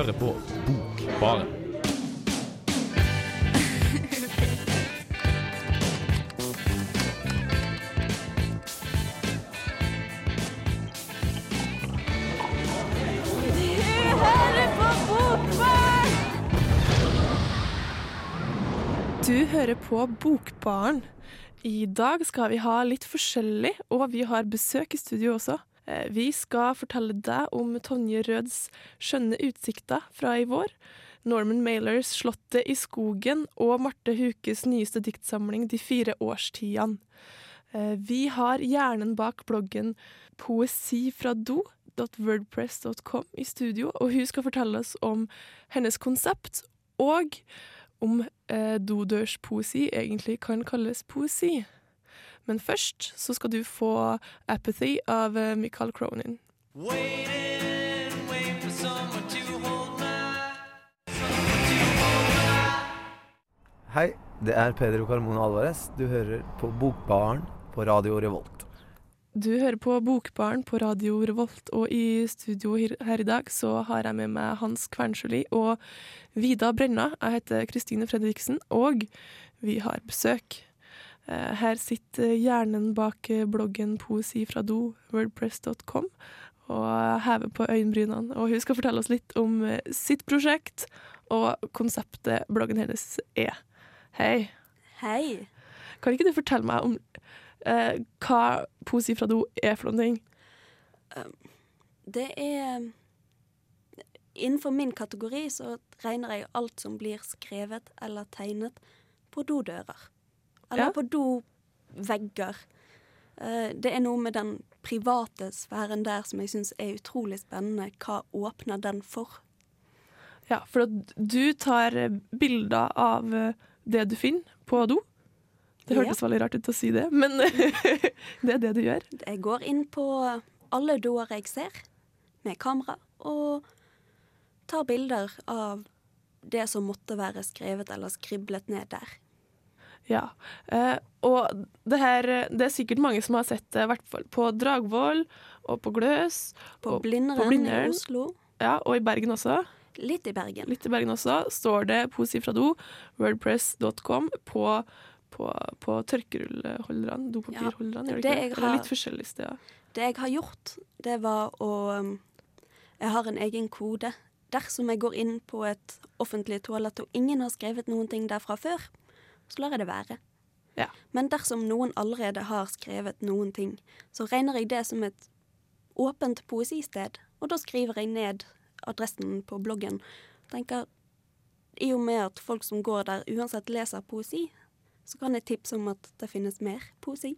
hører på Bokbaren. Du hører på Bokbaren. I dag skal vi ha litt forskjellig, og vi har besøk i studio også. Eh, Vi skal fortelle deg om Tonje Røds skjønne utsikter fra i vår, Norman Mailers 'Slottet i skogen' og Marte Hukes nyeste diktsamling 'De fire årstidene'. Eh, Vi har hjernen bak bloggen Poesi fra do wordpress.com i studio, og hun skal fortelle oss om hennes konsept og om eh, dodørspoesi egentlig kan kalles poesi. Men først så skal du få 'Apathy' av eh, Michael Cronin. Hei, det er Pedro Carmona Alvarez. Du hører på Bokbaren på Radio Revolt. Du hører på Bokbaren på Radio Revolt, og i studio her her i dag så har jeg med meg Hans Kvernsjøli og Vida Brenna. Jeg heter Kristine Fredriksen, og vi har besøk. Eh, Her sitter hjernen bak eh, bloggen Poesi fra do, wordpress.com, og hever på øyenbrynene. Og hun skal fortelle oss litt om eh, sitt prosjekt og konseptet bloggen hennes er. Hei. Hei. Kan ikke du fortelle meg om eh, hva Poesi fra do er for noen ting? Det er Innenfor min kategori så regner jeg alt som blir skrevet eller tegnet på dodører. Eller Ja. på dovegger. Eh, Det er noe med den private sfæren der som jeg syns er utrolig spennende. Hva åpner den for? Ja, for du tar eh, bilder av eh, det du finner på do. Det Ja. hørtes veldig rart ut å si det, men det er det du gjør. Jeg går inn på alle doer jeg ser, med kamera, og tar bilder av det som måtte være skrevet eller skriblet ned der. Ja. Eh, og det her eh, Det er sikkert mange som har sett det, i hvert fall på Dragvoll og på Gløs. På Blindern, i Oslo, ja, og i Bergen også. litt i Bergen. Litt i Bergen også. Står det Poesi fra do, wordpress.com, på, på, på tørkerullholderne, dopapirholderne. Ja, gjør det ikke det? er litt forskjellige steder. Det jeg har gjort, det var å um, Jeg har en egen kode. Dersom jeg går inn på et offentlig toalett og ingen har skrevet noen ting derfra før, så lar jeg det være. Ja. Men dersom noen allerede har skrevet noen ting, så regner jeg det som et åpent poesisted, og da skriver jeg ned adressen på bloggen. Tenker, I og med at folk som går der uansett leser poesi, så kan jeg tipse om at det finnes mer poesi.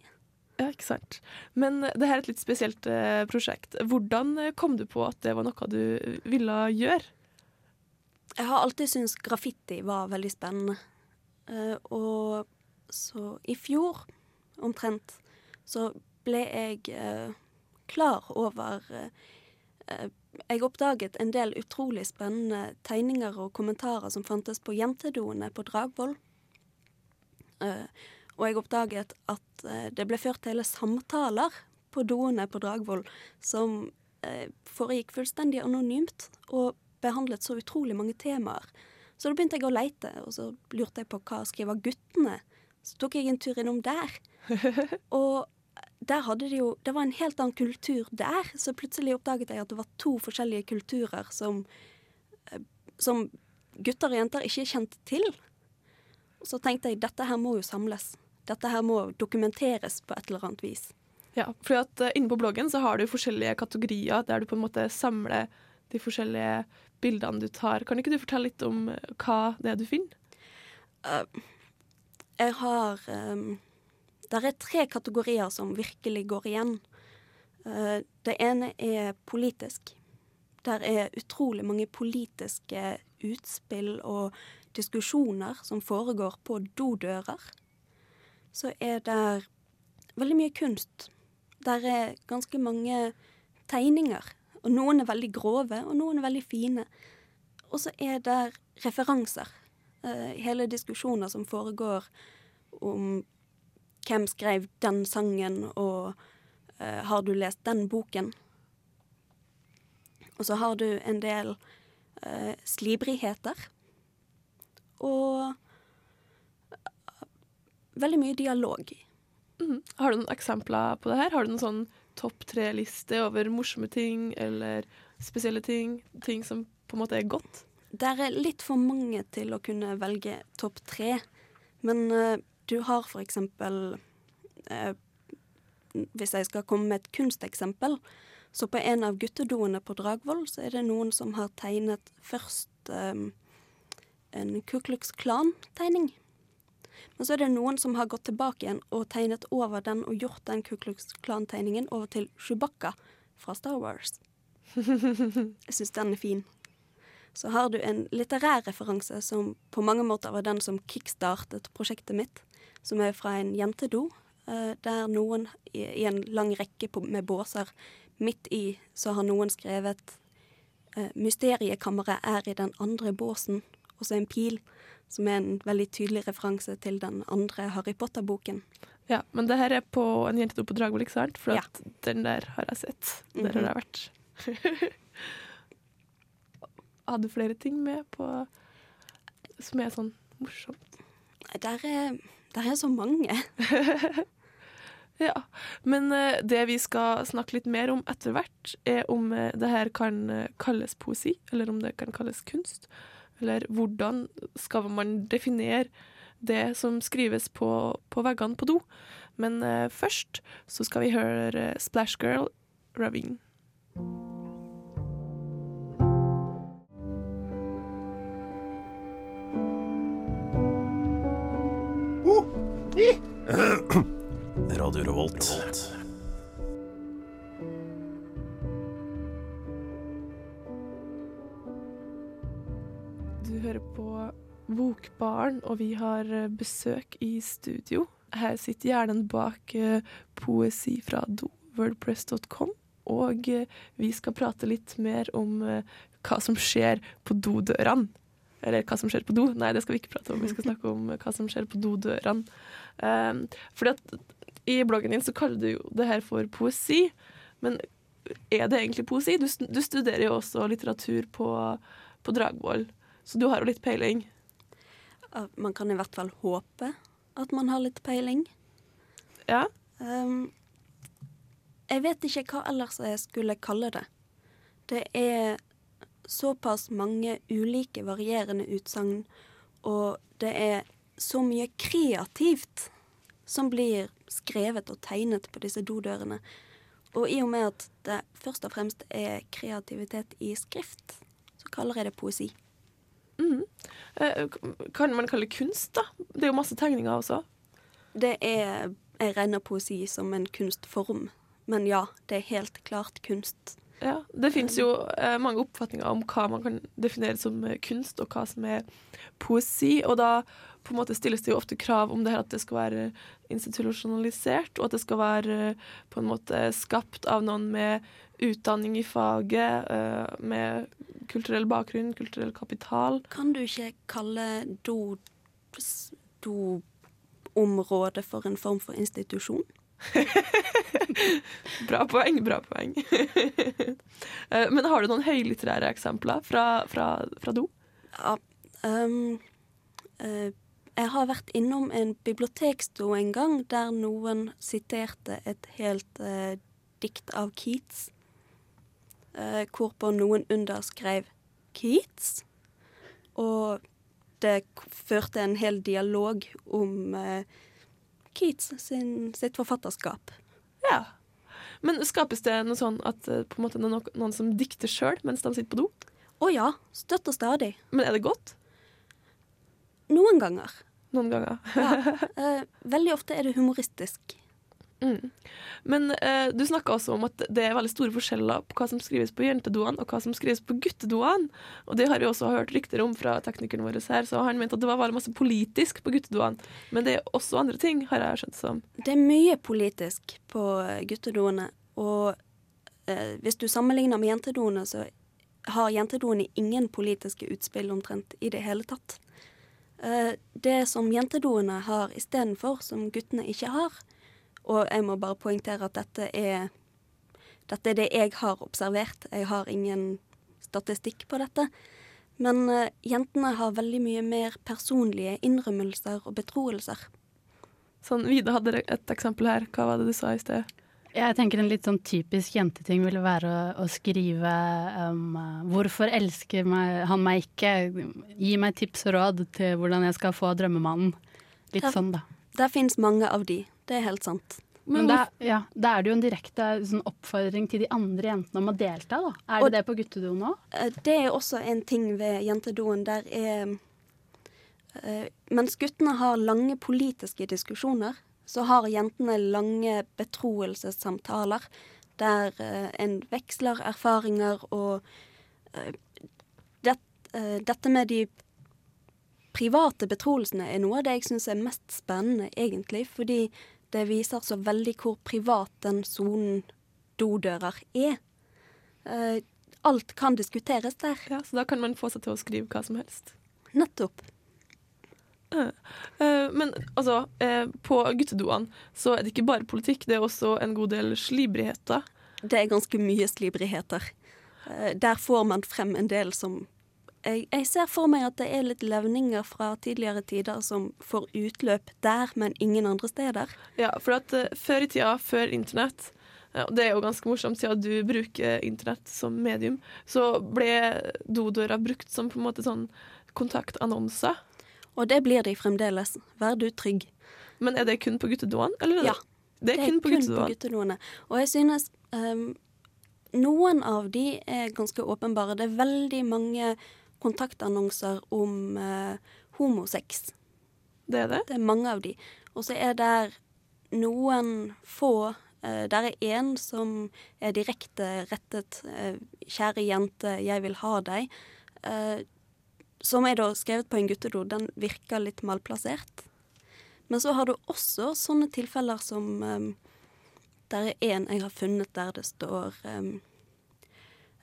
Ja, ikke sant. Men det her er et litt spesielt eh, prosjekt. Hvordan eh, kom du på at det var noe du ville gjøre? Jeg har alltid syntes graffiti var veldig spennende. Eh, og så i fjor, omtrent, så ble jeg eh, klar over eh, Jeg oppdaget en del utrolig spennende tegninger og kommentarer som fantes på jentedoene på Dragvoll. Uh, og jeg oppdaget at uh, det ble ført hele samtaler på doene på Dragvoll som uh, foregikk fullstendig anonymt, og behandlet så utrolig mange temaer. Så da begynte jeg å leite, og så lurte jeg på hva skriver guttene. Så tok jeg en tur innom der. og der hadde de jo Det var en helt annen kultur der, så plutselig oppdaget jeg at det var to forskjellige kulturer som, eh, som gutter og jenter ikke kjente til. Og så tenkte jeg dette her må jo samles. Dette her må dokumenteres på et eller annet vis. Ja, for at uh, Inne på bloggen så har du forskjellige kategorier der du på en måte samler de forskjellige bildene du tar. Kan ikke du fortelle litt om eh, hva det er du finner? Uh, jeg har um, Det er tre kategorier som virkelig går igjen. Uh, det ene er politisk. Der er utrolig mange politiske utspill og diskusjoner som foregår på dodører. Så er det veldig mye kunst. Der er ganske mange tegninger. Og noen er veldig grove, og noen er veldig fine. Og så er det referanser. Eh, hele diskusjoner som foregår om hvem skrev den sangen, og eh, har du lest den boken? Og så har du en del eh, slibrigheter. Og veldig mye dialog. Mm. Har du noen eksempler på det her? Har du noen sånn topp tre-liste over morsomme ting eller spesielle ting? Ting som på en måte er godt? Der er litt for mange til å kunne velge topp tre. Men uh, du har for eksempel uh, Hvis jeg skal komme med et kunsteksempel, så på en av guttedoene på Dragvoll så er det noen som har tegnet først eh, en Ku Klux Klan-tegning. Men så er det noen som har gått tilbake igjen og tegnet over den og gjort den Ku Klux Klan-tegningen over til Chewbacca fra Star Wars. Jeg syns den er fin. Så har du en litterær referanse som på mange måter var den som kickstartet prosjektet mitt, som er fra en jentedo, eh, der noen i, en lang rekke med båser midt i så har noen skrevet eh, 'Mysteriekammeret er i den andre båsen', og så en pil, som er en veldig tydelig referanse til den andre Harry Potter-boken. Ja, men det her er på en jentedo på Dragvoll, ikke sant? For Ja. den der har jeg sett. Der har jeg vært. Hadde du flere ting med på som er sånn morsomt? Der er, der er så mange. Ja, men eh, det vi skal snakke litt mer om etter hvert, er om eh, det her kan eh, kalles poesi, eller om det kan kalles kunst. Eller hvordan skal man definere det som skrives på, på veggene på do. Men eh, først så skal vi høre Splash Girl, Ravine. Radio Revolt. Du hører på Bokbaren, og vi har eh, besøk i studio. Her sitter hjernen bak eh, poesi fra do, wordpress.com. Og eh, vi skal prate litt mer om hva som skjer på dodørene. Eller hva som skjer på do. Nei, det skal vi ikke prate om. Vi skal snakke om hva som skjer på dodørene. Um, fordi at i bloggen din så kaller du jo det her for poesi. Men er det egentlig poesi? Du, du studerer jo også litteratur på, på Dragvoll, så du har jo litt peiling. Man kan i hvert fall håpe at man har litt peiling. Ja. Um, jeg vet ikke hva ellers jeg skulle kalle det. Det er såpass mange ulike, varierende utsagn, og det er så mye kreativt som blir skrevet og tegnet på disse dodørene. Og i og med at det først og fremst er kreativitet i skrift, så kaller jeg det poesi. Eh, Kan man kalle det kunst, da? Det er jo masse tegninger også. Det er Jeg regner poesi som en kunstform. Men ja, det er helt klart kunst. Ja, Det fins jo eh, mange oppfatninger om hva man kan definere som eh, kunst, og hva som er poesi. Og da på en måte stilles det jo ofte krav om det her at det skal være institusjonalisert, og at det skal være eh, på en måte skapt av noen med utdanning i faget, eh, med kulturell bakgrunn, kulturell kapital. Kan du ikke kalle do do-området for en form for institusjon? Bra poeng, bra poeng. Eh, Men har du noen høylitterære eksempler fra, fra, fra do? Ja. um, uh, jeg har vært innom en biblioteksto en gang der noen siterte et helt uh, dikt av Keats. Eh, hvorpå noen underskrev Keats. Og det førte en hel dialog om eh, Keats sin, sitt forfatterskap. Ja. Men skapes det noe sånn at eh, på en måte noen, noen som dikter sjøl mens de sitter på do? Å ja, støtt og stadig. Men er det godt? Noen ganger. Noen ganger. Eh, veldig ofte er det humoristisk. Mm. Men eh, du snakka også om at det er veldig store forskjeller på hva som skrives på jentedoene og hva som skrives på guttedoene. Og det har vi også hørt rykter om fra teknikeren vår her, så han mente at det var veldig masse politisk på guttedoene. Men det er også andre ting, har jeg skjønt som. Det er mye politisk på guttedoene, og eh, hvis du sammenligner med jentedoene, så har jentedoene ingen politiske utspill omtrent i det hele tatt. Eh, det som jentedoene har istedenfor, som guttene ikke har, og jeg må bare poengtere at dette er, dette er det jeg har observert, jeg har ingen statistikk på dette, Men uh, jentene har veldig mye mer personlige innrømmelser og betroelser. Sånn, Vida hadde et eksempel her. Hva var det du sa i sted? Jeg tenker en litt sånn typisk jenteting ville være å, å skrive um, 'Hvorfor elsker meg, han meg ikke?' 'Gi meg tips og råd til hvordan jeg skal få drømmemannen'. Litt der, sånn, da. Der fins mange av de, det er helt sant. Men da, ja, da er det jo en direkte sånn oppfordring til de andre jentene om å delta, da. Er Og- det det på guttedoen òg? Eh, Det er også en ting ved jentedoen. Der er eh, Mens guttene har lange politiske diskusjoner, så har jentene lange betroelsessamtaler der eh, en veksler erfaringer og det, Dette med de private betroelsene er noe av det jeg syns er mest spennende, egentlig, fordi det viser så veldig hvor privat den sonen dodører er. Eh, alt kan diskuteres der. Ja, Så da kan man få seg til å skrive hva som helst. Nettopp. Eh, men altså, eh, på guttedoene så er det ikke bare politikk, det er også en god del slibrigheter. Det er ganske mye slibrigheter. Eh, der får man frem en del som jeg, jeg ser for meg at det er litt levninger fra tidligere tider som får utløp der, men ingen andre steder. Ja, for at uh, før i tida, før internett, ja, og det er jo ganske morsomt siden du bruker internett som medium, så ble dodøra brukt som på en måte sånn kontaktannonser. Og det blir de fremdeles. Vær du trygg. Men er det kun på guttedoene? Eller Ja. det, Ja. det er kun på guttedoene. guttedoene. Og jeg synes um, noen av de er ganske åpenbare. Det er veldig mange kontaktannonser om eh, homosex. Det er det? Det er mange av de. Og så er det noen få eh, Der er én som er direkte rettet eh, 'Kjære jente, jeg vil ha deg'. Eh, som er da skrevet på en guttedo. Den virker litt malplassert. Men så har du også sånne tilfeller som eh, Der er én jeg har funnet der det står eh,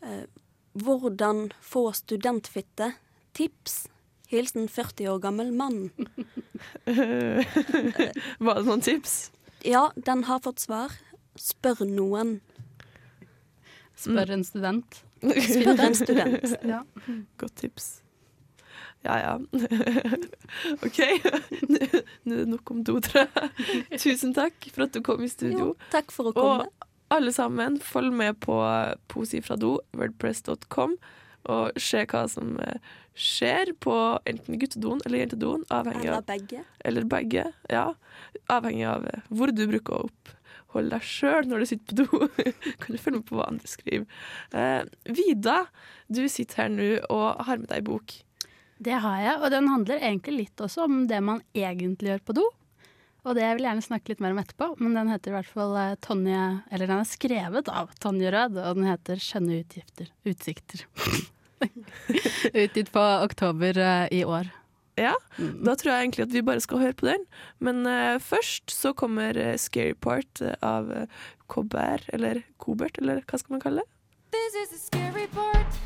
eh, 'Hvordan få studentfitte'. Tips. Hilsen 40 år gammel mann. Var det noen tips? Ja, den har fått svar. Spør noen. Spør en student. Spør en student. Ja. Godt tips. Ja, ja. OK. Nå er det nok om do, tror jeg. Tusen takk for at du kom i studio. Jo, takk for å komme. Og alle sammen, følg med på fra do, wordpress.com, og se hva som eh, skjer på enten guttedoen eller jentedoen, avhengig Eller av begge. Eller begge, ja. Avhengig av eh, hvor du bruker å oppholde deg sjøl når du sitter på do. kan du følge med på hva andre skriver. Eh, Vida, du sitter her nå og har med deg bok. Det har jeg, og den handler egentlig litt også om det man egentlig gjør på do. Og det vil jeg gjerne snakke litt mer om etterpå, men den heter i hvert fall eh, Tonje Eller den er skrevet av Tonje Rød, og den heter 'Skjønne utgifter, utsikter'. Utgitt på oktober eh, i år. Ja, Mm. Da tror jeg egentlig at vi bare skal høre på den. Men uh, først så kommer 'Scary Part' av uh, Cobert, eller Cobert, eller hva skal man kalle det? This is a scary part.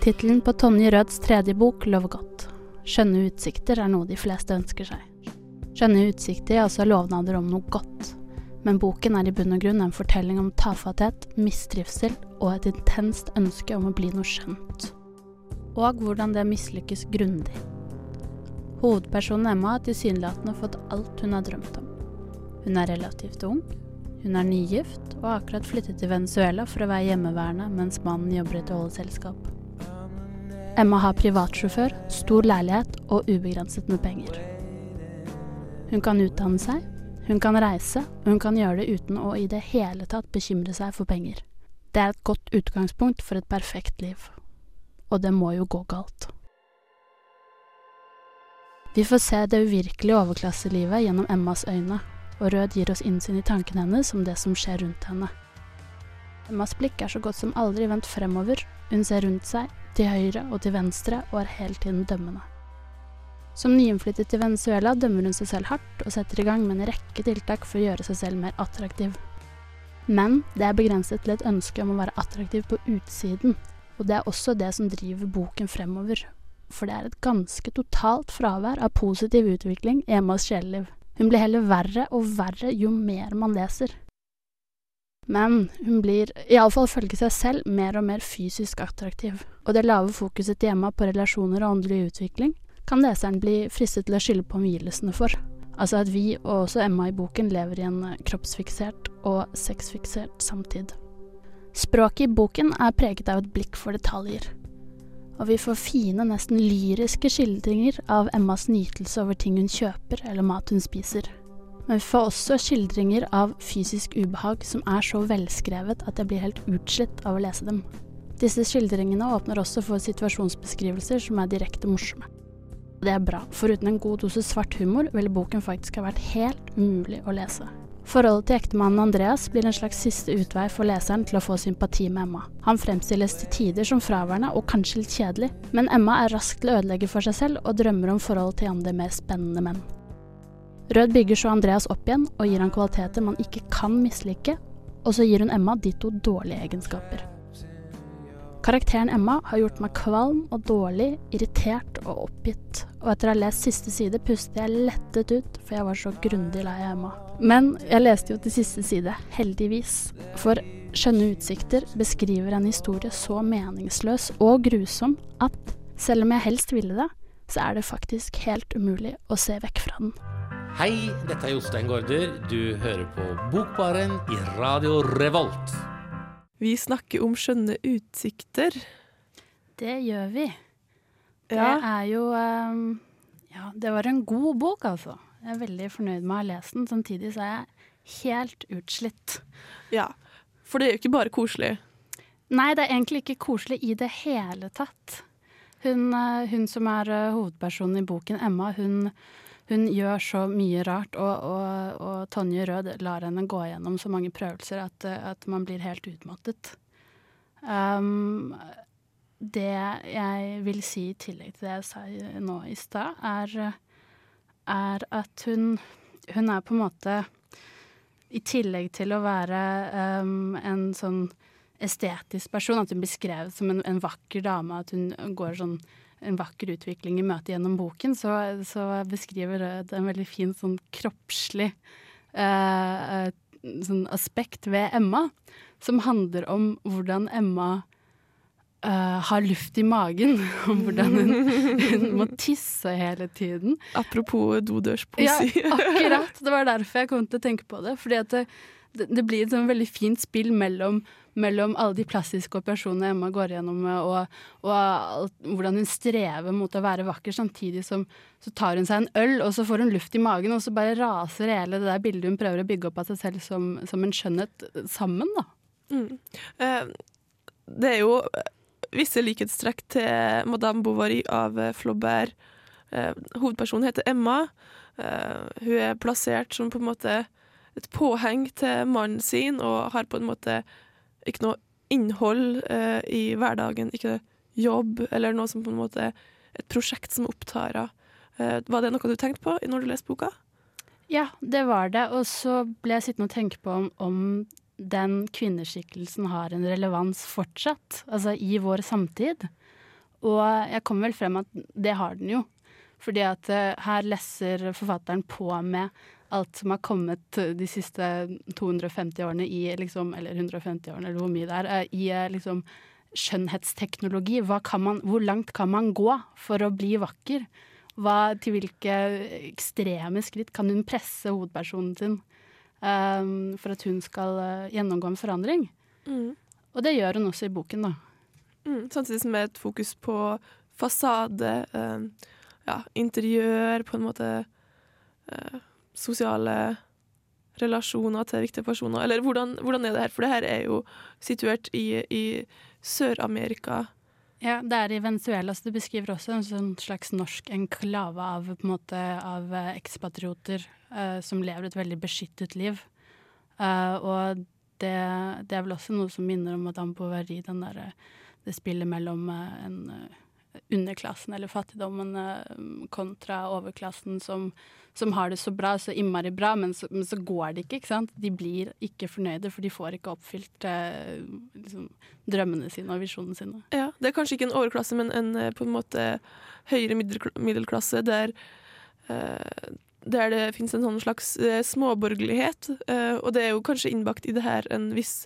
Tittelen på Tonje Røds tredje bok lover godt. Skjønne utsikter er noe de fleste ønsker seg. Skjønne utsikter er altså lovnader om noe godt. Men boken er i bunn og grunn en fortelling om tafatthet, mistrivsel og et intenst ønske om å bli noe skjønt. Og hvordan det mislykkes grundig. Hovedpersonen Emma har tilsynelatende fått alt hun har drømt om. Hun er relativt ung, hun er nygift og har akkurat flyttet til Venezuela for å være hjemmeværende mens mannen jobber i et oljeselskap. Emma har privatsjåfør, stor leilighet og ubegrenset med penger. Hun kan utdanne seg, hun kan reise, og hun kan gjøre det uten å i det hele tatt bekymre seg for penger. Det er et godt utgangspunkt for et perfekt liv. Og det må jo gå galt. Vi får se det uvirkelige overklasselivet gjennom Emmas øyne, og Rød gir oss innsyn i tankene hennes om det som skjer rundt henne. Emmas blikk er så godt som aldri vendt fremover, hun ser rundt seg, til høyre og til venstre, og er hele tiden dømmende. Som nyinnflyttet til Venezuela dømmer hun seg selv hardt, og setter i gang med en rekke tiltak for å gjøre seg selv mer attraktiv. Men det er begrenset til et ønske om å være attraktiv på utsiden, og det er også det som driver boken fremover. For det er et ganske totalt fravær av positiv utvikling i Emmas sjeleliv. Hun blir heller verre og verre jo mer man leser. Men hun blir, iallfall følge seg selv, mer og mer fysisk attraktiv. Og det lave fokuset til Emma på relasjoner og åndelig utvikling kan leseren bli fristet til å skylde på omgivelsene for. Altså at vi, og også Emma i boken, lever i en kroppsfiksert og sexfiksert samtid. Språket i boken er preget av et blikk for detaljer. Og vi får fine, nesten lyriske skildringer av Emmas nytelse over ting hun kjøper eller mat hun spiser. Men vi får også skildringer av fysisk ubehag som er så velskrevet at jeg blir helt utslitt av å lese dem. Disse skildringene åpner også for situasjonsbeskrivelser som er direkte morsomme. Det er bra, for uten en god dose svart humor ville boken faktisk ha vært helt umulig å lese. Forholdet til ektemannen Andreas blir en slags siste utvei for leseren til å få sympati med Emma. Han fremstilles til tider som fraværende og kanskje litt kjedelig, men Emma er rask til å ødelegge for seg selv og drømmer om forholdet til andre mer spennende menn. Rød bygger så Andreas opp igjen og gir han kvaliteter man ikke kan mislike, og så gir hun Emma ditto dårlige egenskaper. Karakteren Emma har gjort meg kvalm og dårlig, irritert og oppgitt, og etter å ha lest siste side pustet jeg lettet ut, for jeg var så grundig lei av Emma. Men jeg leste jo til siste side, heldigvis, for Skjønne utsikter beskriver en historie så meningsløs og grusom at selv om jeg helst ville det, så er det faktisk helt umulig å se vekk fra den. Hei, dette er Jostein Gaarder. Du hører på Bokbaren i Radio Revolt. Vi snakker om skjønne utsikter. Det gjør vi. Det Ja. er jo um, Ja, det var en god bok, altså. Jeg er veldig fornøyd med å ha lest den. Samtidig så er jeg helt utslitt. Ja. For det er jo ikke bare koselig. Nei, det er egentlig ikke koselig i det hele tatt. Hun, eh, hun som er eh, hovedpersonen i boken, Emma, hun, hun gjør så mye rart, og, og, og Tonje Rød lar henne gå gjennom så mange prøvelser at, at man blir helt utmattet. Um, det jeg vil si i tillegg til det jeg sa nå i stad, er, er at hun, hun er på en måte I tillegg til å være um, en sånn estetisk person, at hun blir skrevet som en, en vakker dame, at hun går sånn en vakker utvikling i møtet gjennom boken, så, så beskriver det en veldig fin sånn kroppslig eh, eh, sånn aspekt ved Emma, som handler om hvordan Emma Uh, har luft i magen, og hvordan hun, hun må tisse hele tiden. Apropos dodørspoesi. Ja, akkurat. Det var derfor jeg kom til å tenke på det. Fordi det, det blir et sånn veldig fint spill mellom, mellom alle de plastiske operasjonene Emma går gjennom, og, og alt, hvordan hun strever mot å være vakker, samtidig som så tar hun seg en øl, og så får hun luft i magen, og så bare raser hele det der bildet hun prøver å bygge opp av seg selv som, som en skjønnhet sammen, da. Mm. Eh, det er jo visse likhetstrekk til Madame Bovary av eh, Flaubert. Eh, hovedpersonen heter Emma. Eh, hun er plassert som på en måte et påheng til mannen sin, og har på en måte ikke noe innhold eh, i hverdagen. Ikke jobb, eller noe som på en måte er et prosjekt som opptar henne. Eh, var det noe du tenkte på når du leste boka? Ja, det var det. Og så ble jeg sittende og tenke på om, om den kvinneskikkelsen har en relevans fortsatt, altså i vår samtid. Og jeg kom vel frem at det har den jo. Fordi at eh, her lesser forfatteren på med alt som har kommet de siste 250 årene i liksom, eller 150 årene, eller hvor mye det er, eh, i eh, liksom skjønnhetsteknologi. Man, hvor langt kan man gå for å bli vakker? Hva, til hvilke ekstreme skritt kan hun presse hovedpersonen sin um, for at hun skal uh, gjennomgå en forandring? Mm. Og det gjør hun også i boken, da. Mm, samtidig som med et fokus på fasade, eh, ja, interiør, på en måte eh, sosiale relasjoner til viktige personer. Eller hvordan, hvordan er det her? For det her er jo situert i, i Sør-Amerika. Ja, det er i Venezuela, så det beskriver også en sånn slags norsk enklave av, en måte, av eh, ekspatrioter uh, som lever et veldig beskyttet liv. Uh, og det, det er vel også noe som minner om Madame Bovary, den der, det spillet mellom uh, en underklassen eller fattigdommen eh, kontra overklassen som, som har det så bra, så innmari bra, men så, men så går det ikke, ikke sant. De blir ikke fornøyde, for de får ikke oppfylt eh, liksom, drømmene sine og visjonene sine. Ja, det er kanskje ikke en overklasse, men en eh, på en måte høyere middelklasse der der det finnes en sånn slags eh, småborgerlighet. og det er jo kanskje innbakt i det her en viss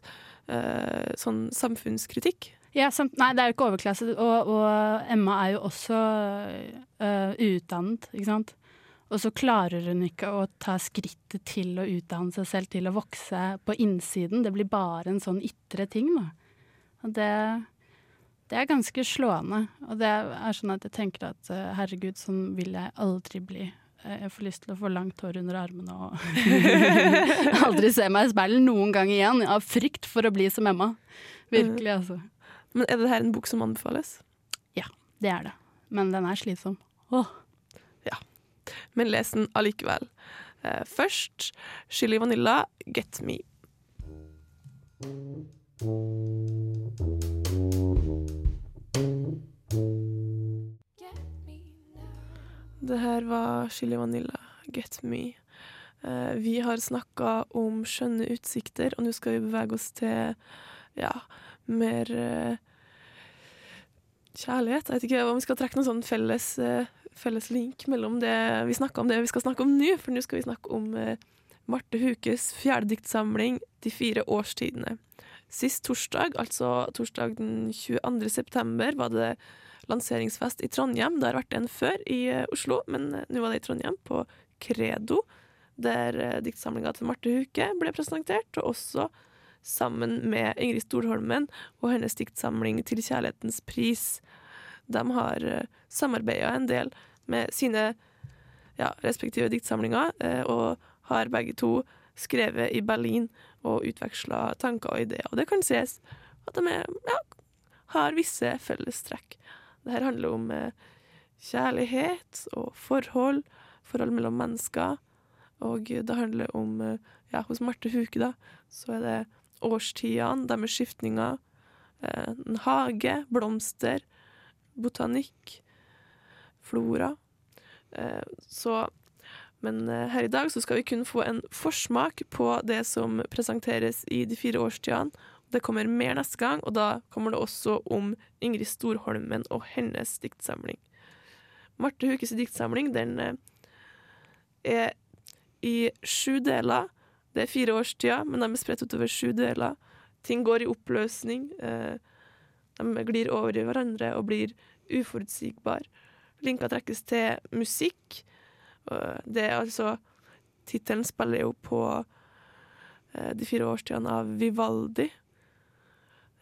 sånn samfunnskritikk. Ja, samt, nei, det er jo ikke overklasse, og, og Emma er jo også uh, uutdannet, ikke sant. Og så klarer hun ikke å ta skrittet til å utdanne seg selv, til å vokse på innsiden. Det blir bare en sånn ytre ting, da. Og det, det er ganske slående. Og det er sånn at jeg tenker at øh, herregud, sånn vil jeg aldri bli. Eh, Jeg får lyst til å få langt hår under armene og aldri se meg i speilet noen gang igjen, av frykt for å bli som Emma. Virkelig, altså. Men er det her en bok som anbefales? Ja, Det er det. Men den er slitsom. Åh. Men les den allikevel. Uh, først Chili Vanilla, Get Me. Det her var Chili Vanilla, Get Me. Uh, vi har snakka om skjønne utsikter, og nå skal vi bevege oss til ja, mer eh, kjærlighet. Jeg vet ikke om vi skal trekke noen sånn felles, eh, felles link mellom det vi snakka om, det vi skal snakke om nå, for nå skal vi snakke om eh, Marte Hukes fjerde diktsamling 'De fire årstidene'. Sist torsdag, altså torsdag den 22. september, var det lanseringsfest i Trondheim. Det har vært en før i Oslo, men nå var det i Trondheim, på Credo, der diktsamlinga til Marte Huke ble presentert, og også sammen med Ingrid Stolholmen og hennes diktsamling 'Til kjærlighetens pris'. De har uh, samarbeida en del med sine ja, respektive diktsamlinger, eh, og har begge to skrevet i Berlin og utveksla tanker og ideer. Og det kan ses at de er, ja, har visse fellestrekk. Det her handler om eh, kjærlighet og forhold, forhold mellom mennesker. Og det handler om eh, Ja, hos Marte Huke, da, så er det årstidene, deres skiftninger, eh, en hage, blomster, botanikk, flora. Eh, så Men eh, her i dag så skal vi kun få en forsmak på det som presenteres i de fire årstidene. Det kommer mer neste gang, og da kommer det også om Ingrid Storholmen og hennes diktsamling. Marte Hukes diktsamling den er i sju deler. Det er fire årstider, men de er spredt utover sju deler. Ting går i oppløsning. eh, De glir over i hverandre og blir uforutsigbare. Linka trekkes til musikk. Det er altså Tittelen spiller jo på eh, de fire årstidene av Vivaldi.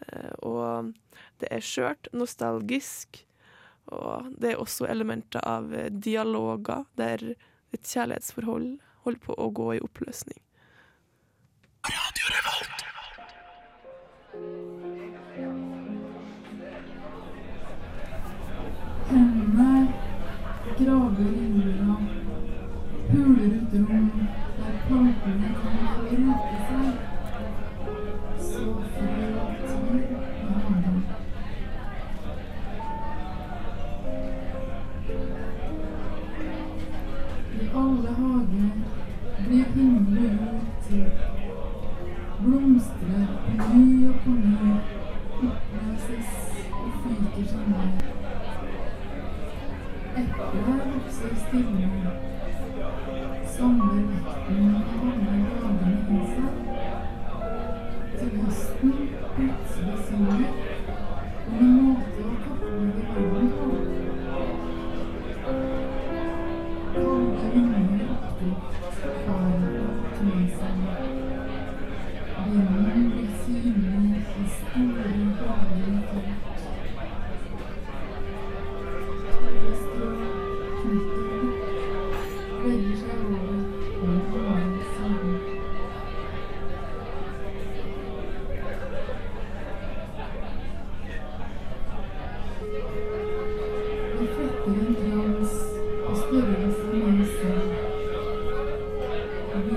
Eh, Og det er skjørt, nostalgisk, og det er også elementer av dialoger der et kjærlighetsforhold holder på å gå i oppløsning. Hendene graver i jorda, huler ut rom der plantene kan få rote seg. Så får tid med. I alle hager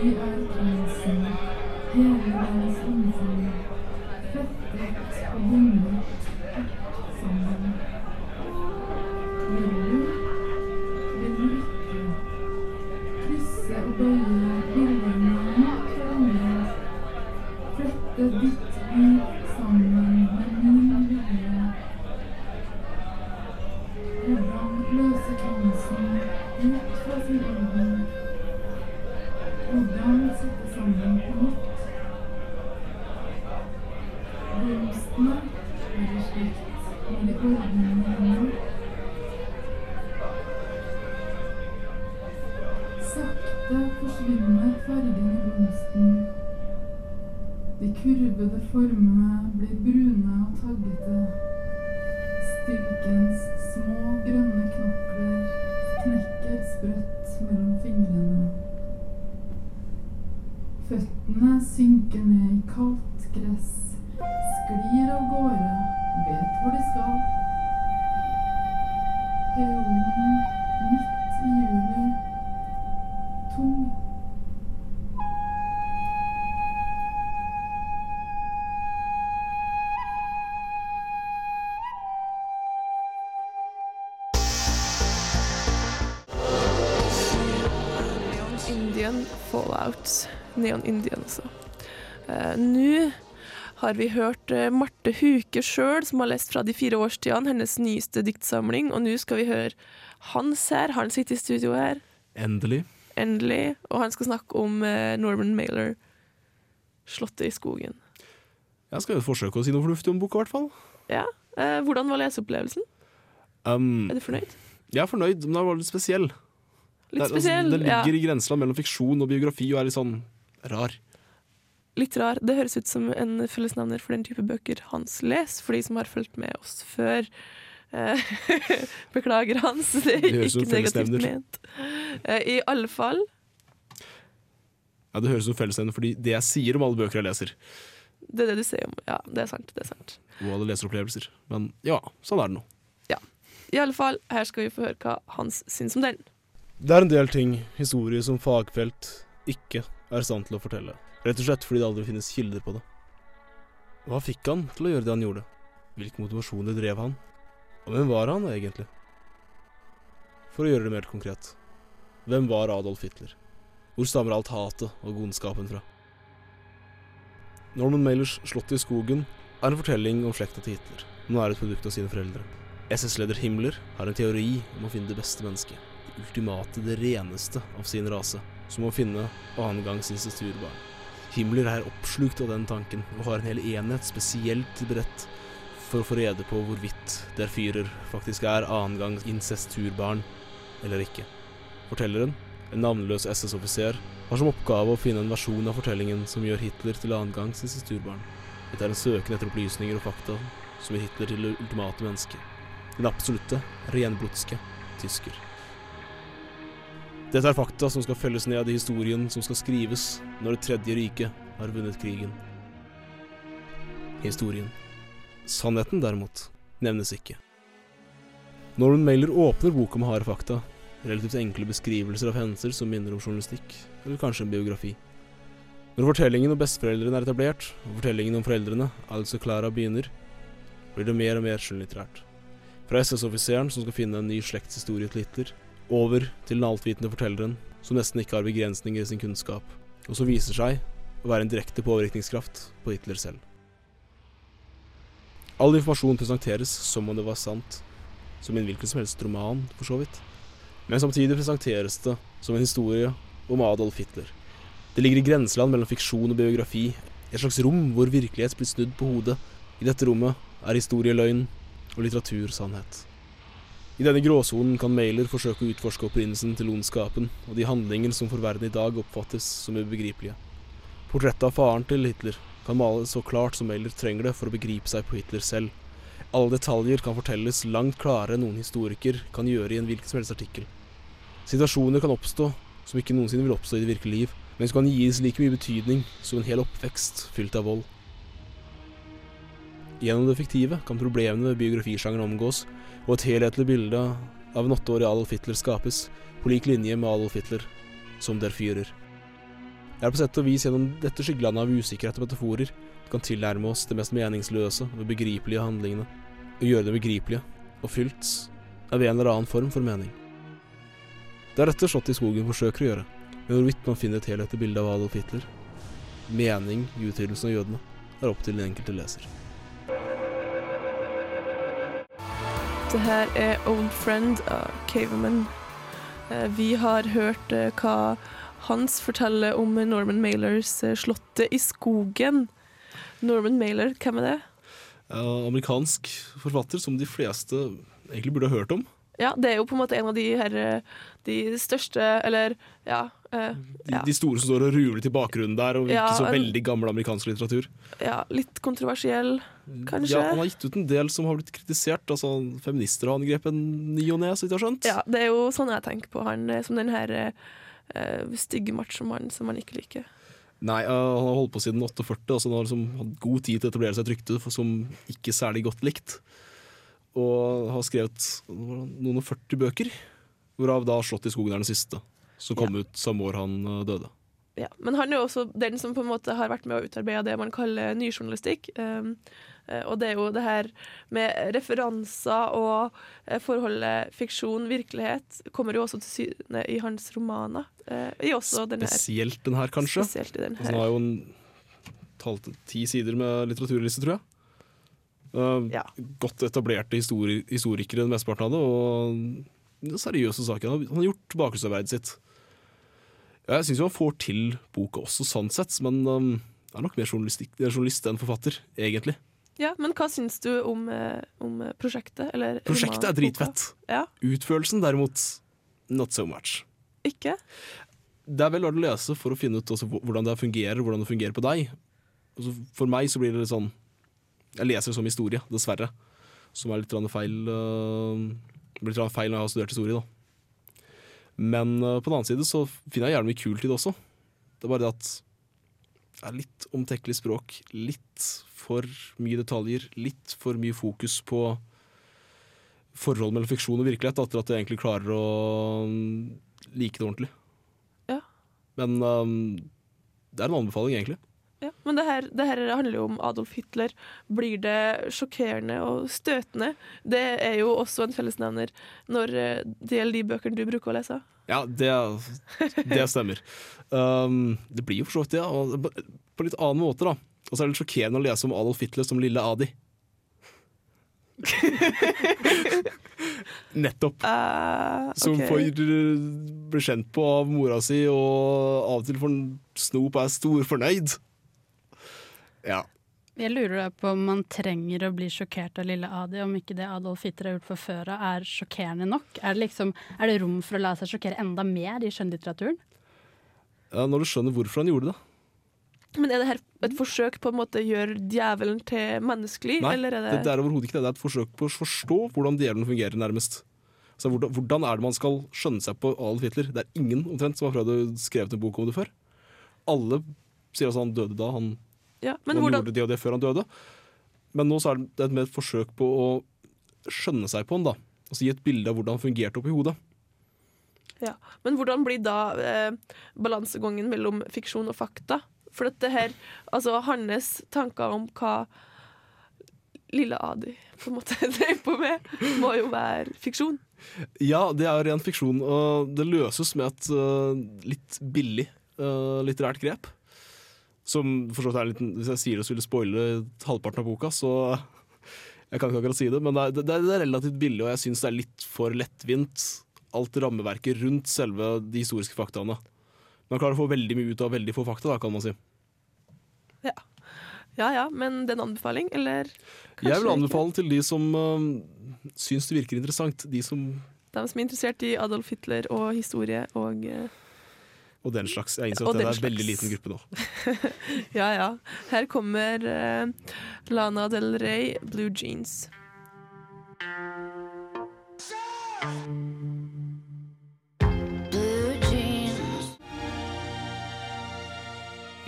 Vi er kransen, hele dens omfang, Neon Indian også. Eh, Nå har vi hørt eh, Marte Huke sjøl, som har lest fra De fire årstidene, hennes nyeste diktsamling. Og nå skal vi høre Hans her. Han sitter i studio her, Endelig. endelig. Og han skal snakke om eh, Norman Mailer, 'Slottet i skogen'. Jeg skal jo forsøke å si noe fornuftig om boka, i hvert fall. Ja. Hvordan var leseopplevelsen? Um, Er du fornøyd? jeg er fornøyd, men den var litt spesiell. Litt Det altså, spesiell? ligger den ja. ligger i grenseland mellom fiksjon og biografi og er litt sånn rar. Litt rar. Det høres ut som en fellesnavner for den type bøker Hans leser, for de som har fulgt med oss før. Eh, Beklager, Hans. Det er Det ikke negativt ment. Eh, I alle fall Ja, Det høres ut som fellesnevner fordi det jeg sier om alle bøker jeg leser, Det er det du sier om Ja, det er sant. Det er sant. og alle leseropplevelser. Men ja, sånn er det nå. I alle fall, her skal vi få høre hva Hans syns om den. Det er en del ting historie som fagfelt ikke er sann til å fortelle. Rett og slett fordi det aldri finnes kilder på det. Hva fikk han til å gjøre det han gjorde? Hvilke motivasjoner drev han? Og hvem var han egentlig? For å gjøre det mer konkret. Hvem var Adolf Hitler? Hvor stammer alt hatet og godskapen fra? Norman Mailers 'Slottet i skogen' er en fortelling om slekta til Hitler. Nå er et produkt av sine foreldre. SS-leder Himmler har en teori om å finne det beste mennesket. Det ultimate, det reneste av sin rase. Som å finne annengangs incestuerbarn. Himmler er oppslukt av den tanken, og har en hel enhet spesielt beredt for å få rede på hvorvidt der Führer faktisk er annengangs incesturbarn eller ikke. Fortelleren, en navnløs SS-offiser, har som oppgave å finne en versjon av fortellingen som gjør Hitler til annengangs incesturbarn. Dette er en søken etter opplysninger og fakta som gjør Hitler til det ultimate mennesket. Den absolutte, renblodske tysker. Dette er fakta som skal følges ned i historien som skal skrives når Det tredje riket har vunnet krigen. Historien. Sannheten, derimot, nevnes ikke. Norman Mailer åpner boka med harde fakta, relativt enkle beskrivelser av hendelser som minner om journalistikk, eller kanskje en biografi. Når fortellingen om besteforeldrene er etablert, og fortellingen om foreldrene, altså Clara, begynner, blir det mer og mer skjønnlitterært. Fra SS-offiseren som skal finne en ny slektshistorie til Hitler, over til den altvitende fortelleren som nesten ikke har begrensninger i sin kunnskap, og som viser seg å være en direkte påvirkningskraft på Hitler selv. All informasjon presenteres som om det var sant, som i en hvilken som helst roman, for så vidt. Men samtidig presenteres det som en historie om Adolf Hitler. Det ligger i grenseland mellom fiksjon og biografi, et slags rom hvor virkelighet blir snudd på hodet. I dette rommet er historie løgn og litteratur sannhet. I denne gråsonen kan Mailer forsøke å utforske opprinnelsen til ondskapen og de handlinger som for verden i dag oppfattes som ubegripelige. Portrettet av faren til Hitler kan males så klart som Mailer trenger det for å begripe seg på Hitler selv. Alle detaljer kan fortelles langt klarere enn noen historiker kan gjøre i en hvilken som helst artikkel. Situasjoner kan oppstå som ikke noensinne vil oppstå i det virkelige liv, men som kan gis like mye betydning som en hel oppvekst fylt av vold. Gjennom det fiktive kan problemene ved biografisjangeren omgås, og et helhetlig bilde av en åtteårig Adolf Hitler skapes, på lik linje med Adolf Hitler, som der fyrer. Det er på sett og vis gjennom dette skyggelandet av usikkerhet og metaforer vi kan tilnærme oss det mest meningsløse og begripelige handlingene, og gjøre det begripelige og fylt av en eller annen form for mening. Det er dette Slottet i skogen forsøker å gjøre, men hvorvidt man finner et helhetlig bilde av Adolf Hitler, mening i utryddelsen av jødene, er opp til den enkelte leser. Det her er Old Friend av Caveman. Eh, Vi har hørt eh, hva Hans forteller om Norman Mailers eh, 'Slottet i skogen'. Norman Mailer, hvem er det? Amerikansk forfatter som de fleste egentlig burde ha hørt om. Ja, det er jo på en måte en av de her De største, eller ja, eh, De, ja, de store som står og ruler til bakgrunnen der, og Ja, ikke så veldig gammel amerikansk litteratur. ja, litt kontroversiell, kanskje. Ja, Han har gitt ut en del som har blitt kritisert. Altså, Feminister har angrepet ny og ne, så vidt jeg har skjønt. Ja, det er jo sånn jeg tenker på han, eh, som den her uh, stygge machomannen som man ikke liker. Nei, uh, han har holdt på siden 48, altså han har liksom hatt god tid til å etablere seg et rykte som ikke særlig godt likt. Og har skrevet noen og 40 bøker, hvorav da 'Slått i skogen' er den siste. Som kom ut samme år han døde. Ja, men han er jo også den som på en måte har vært med å utarbeide det man kaller nyjournalistikk. Um, og det er jo det her med referanser og eh, forholdet fiksjon-virkelighet kommer jo også til syne i hans romaner. Eh, i også den. Spesielt den her, kanskje. Spesielt i den Altså, her. den har jo en talt ti sider med litteraturliste, tror jeg. Uh, Ja. Godt etablerte histori historikere, mesteparten av det, og seriøse saker. Han har- gjort bakgrunnsarbeidet sitt. Jeg syns han får til boka også, sånn sett, men um, er nok mer journalist enn forfatter, egentlig. Ja, men hva syns du om, eh, om eh, prosjektet? Eller Prosjektet er dritfett. Ja, Utførelsen derimot, not so much. ikke? Det er vel verdt å lese for å finne ut hvordan det fungerer, hvordan det fungerer på deg. Altså, for meg så blir det litt sånn Jeg leser det som historie, dessverre. Som er litt feil uh, Blir litt feil når jeg har studert historie, da. Men på den annen side så finner jeg gjerne mye kult i det også. Det er bare det at er litt omtekkelig språk. Litt for mye detaljer. Litt for mye fokus på forhold mellom fiksjon og virkelighet, etter at jeg egentlig klarer å mm, like det ordentlig. Ja. Men um, det er en anbefaling, egentlig. Ja, men det her, det her handler jo om Adolf Hitler. Blir det sjokkerende og støtende? Det er jo også en fellesnevner når eh, det gjelder de bøkene du bruker å lese. Ja, det, det stemmer. Um, det blir jo for så vidt det, på- på litt annen måte, da. Og så er det litt sjokkerende å lese om Adolf Hitler som lille Adi. Nettopp. Eh, Som ok. får uh, bli kjent på av mora si, og av og til får en snop og er storfornøyd. Ja. Jeg lurer på om man trenger å bli sjokkert av lille Adi, om ikke det Adolf Hitler har gjort for før av er sjokkerende nok. Er det, liksom, er det rom for å la seg sjokkere enda mer i skjønnlitteraturen? ja, Når du skjønner hvorfor han gjorde det. Men er det her et forsøk på en måte å gjøre djevelen til menneskelig, Nei, eller er det, det, det er overhodet ikke det. Det er et forsøk på å forstå hvordan djevelen fungerer, nærmest. Så hvordan, hvordan er det man skal skjønne seg på Adolf Hitler? Det er ingen omtrent som har prøvd å skrevet en bok om det før. Alle sier altså han døde da, han, ja, men hvordan, gjorde det og det før han døde. Men nå så er det et mer et forsøk på å skjønne seg på han, da. Altså gi et bilde av hvordan han fungerte oppi hodet. ja. men hvordan blir da eh, balansegangen mellom fiksjon og fakta? For dette her, altså hans tanker om hva lille Adi på en måte drev på med, må jo være fiksjon. Ja, det er ren fiksjon, og det løses med et uh, litt billig uh, litterært grep. Som for så vidt er Hvis jeg sier det, det spoile halvparten av boka, så jeg kan ikke akkurat si det. Men det er, det er, relativt billig, og jeg syns det er litt for lettvint, alt rammeverket rundt selve de historiske faktaene. Man klarer å få veldig mye ut av veldig få fakta, da, kan man si. Ja ja, men det er en anbefaling, eller jeg vil ikke? anbefale til de som uh, syns det virker interessant, de som De som er interessert i Adolf Hitler og historie og eh, Og den slags. Jeg innså at det er en veldig liten gruppe nå. Ja ja. Her kommer uh, Lana Del Rey, Blue Jeans.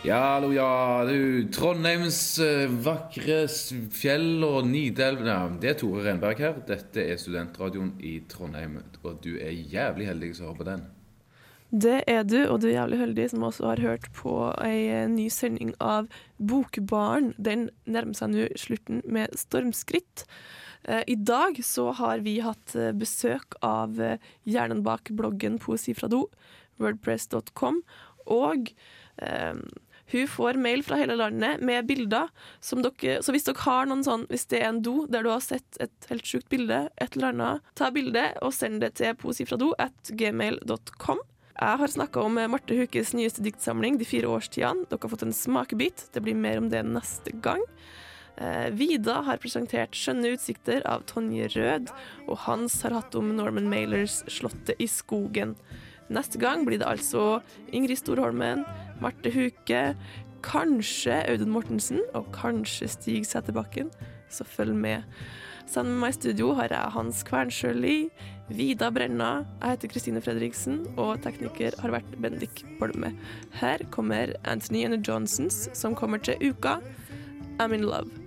Ja, hallo, ja, du. Trondheims eh, vakre fjell og Nidelv ja, Det er Tore Renberg her. Dette er studentradioen i Trondheim. Og du er jævlig heldig som hører på den. Det er du, og du er jævlig heldig som også har hørt på ei eh, ny sending av Bokbaren. Den nærmer seg nå slutten med stormskritt. Eh, I dag så har vi hatt eh, besøk av hjernen bak bloggen Poesi fra do, wordpress.com, og um, hun får mail fra hele landet med bilder som dere Så hvis dere har noen sånn Hvis det er en do der du har sett et helt sjukt bilde, et eller annet, ta bildet og send det til poesifrado at gmail.com. Jeg har snakka om Marte Hukes nyeste diktsamling, De fire årstidene. Dere har fått en smakebit. Det blir mer om det neste gang. Eh, Vida har presentert 'Skjønne utsikter' av Tonje Rød, og Hans har hatt om Norman Mailers 'Slottet i skogen'. Neste gang blir det altså Ingrid Storholmen, Marte Huke, kanskje Audun Mortensen og kanskje Stig Sæterbakken, så følg med. Sammen med meg i studio har jeg Hans Kvernsjøli, Vida Brenna, jeg heter Kristine Fredriksen, og tekniker har vært Bendik Bolme. Her kommer Anthony and the Johnsons, som kommer til uka. I'm in love.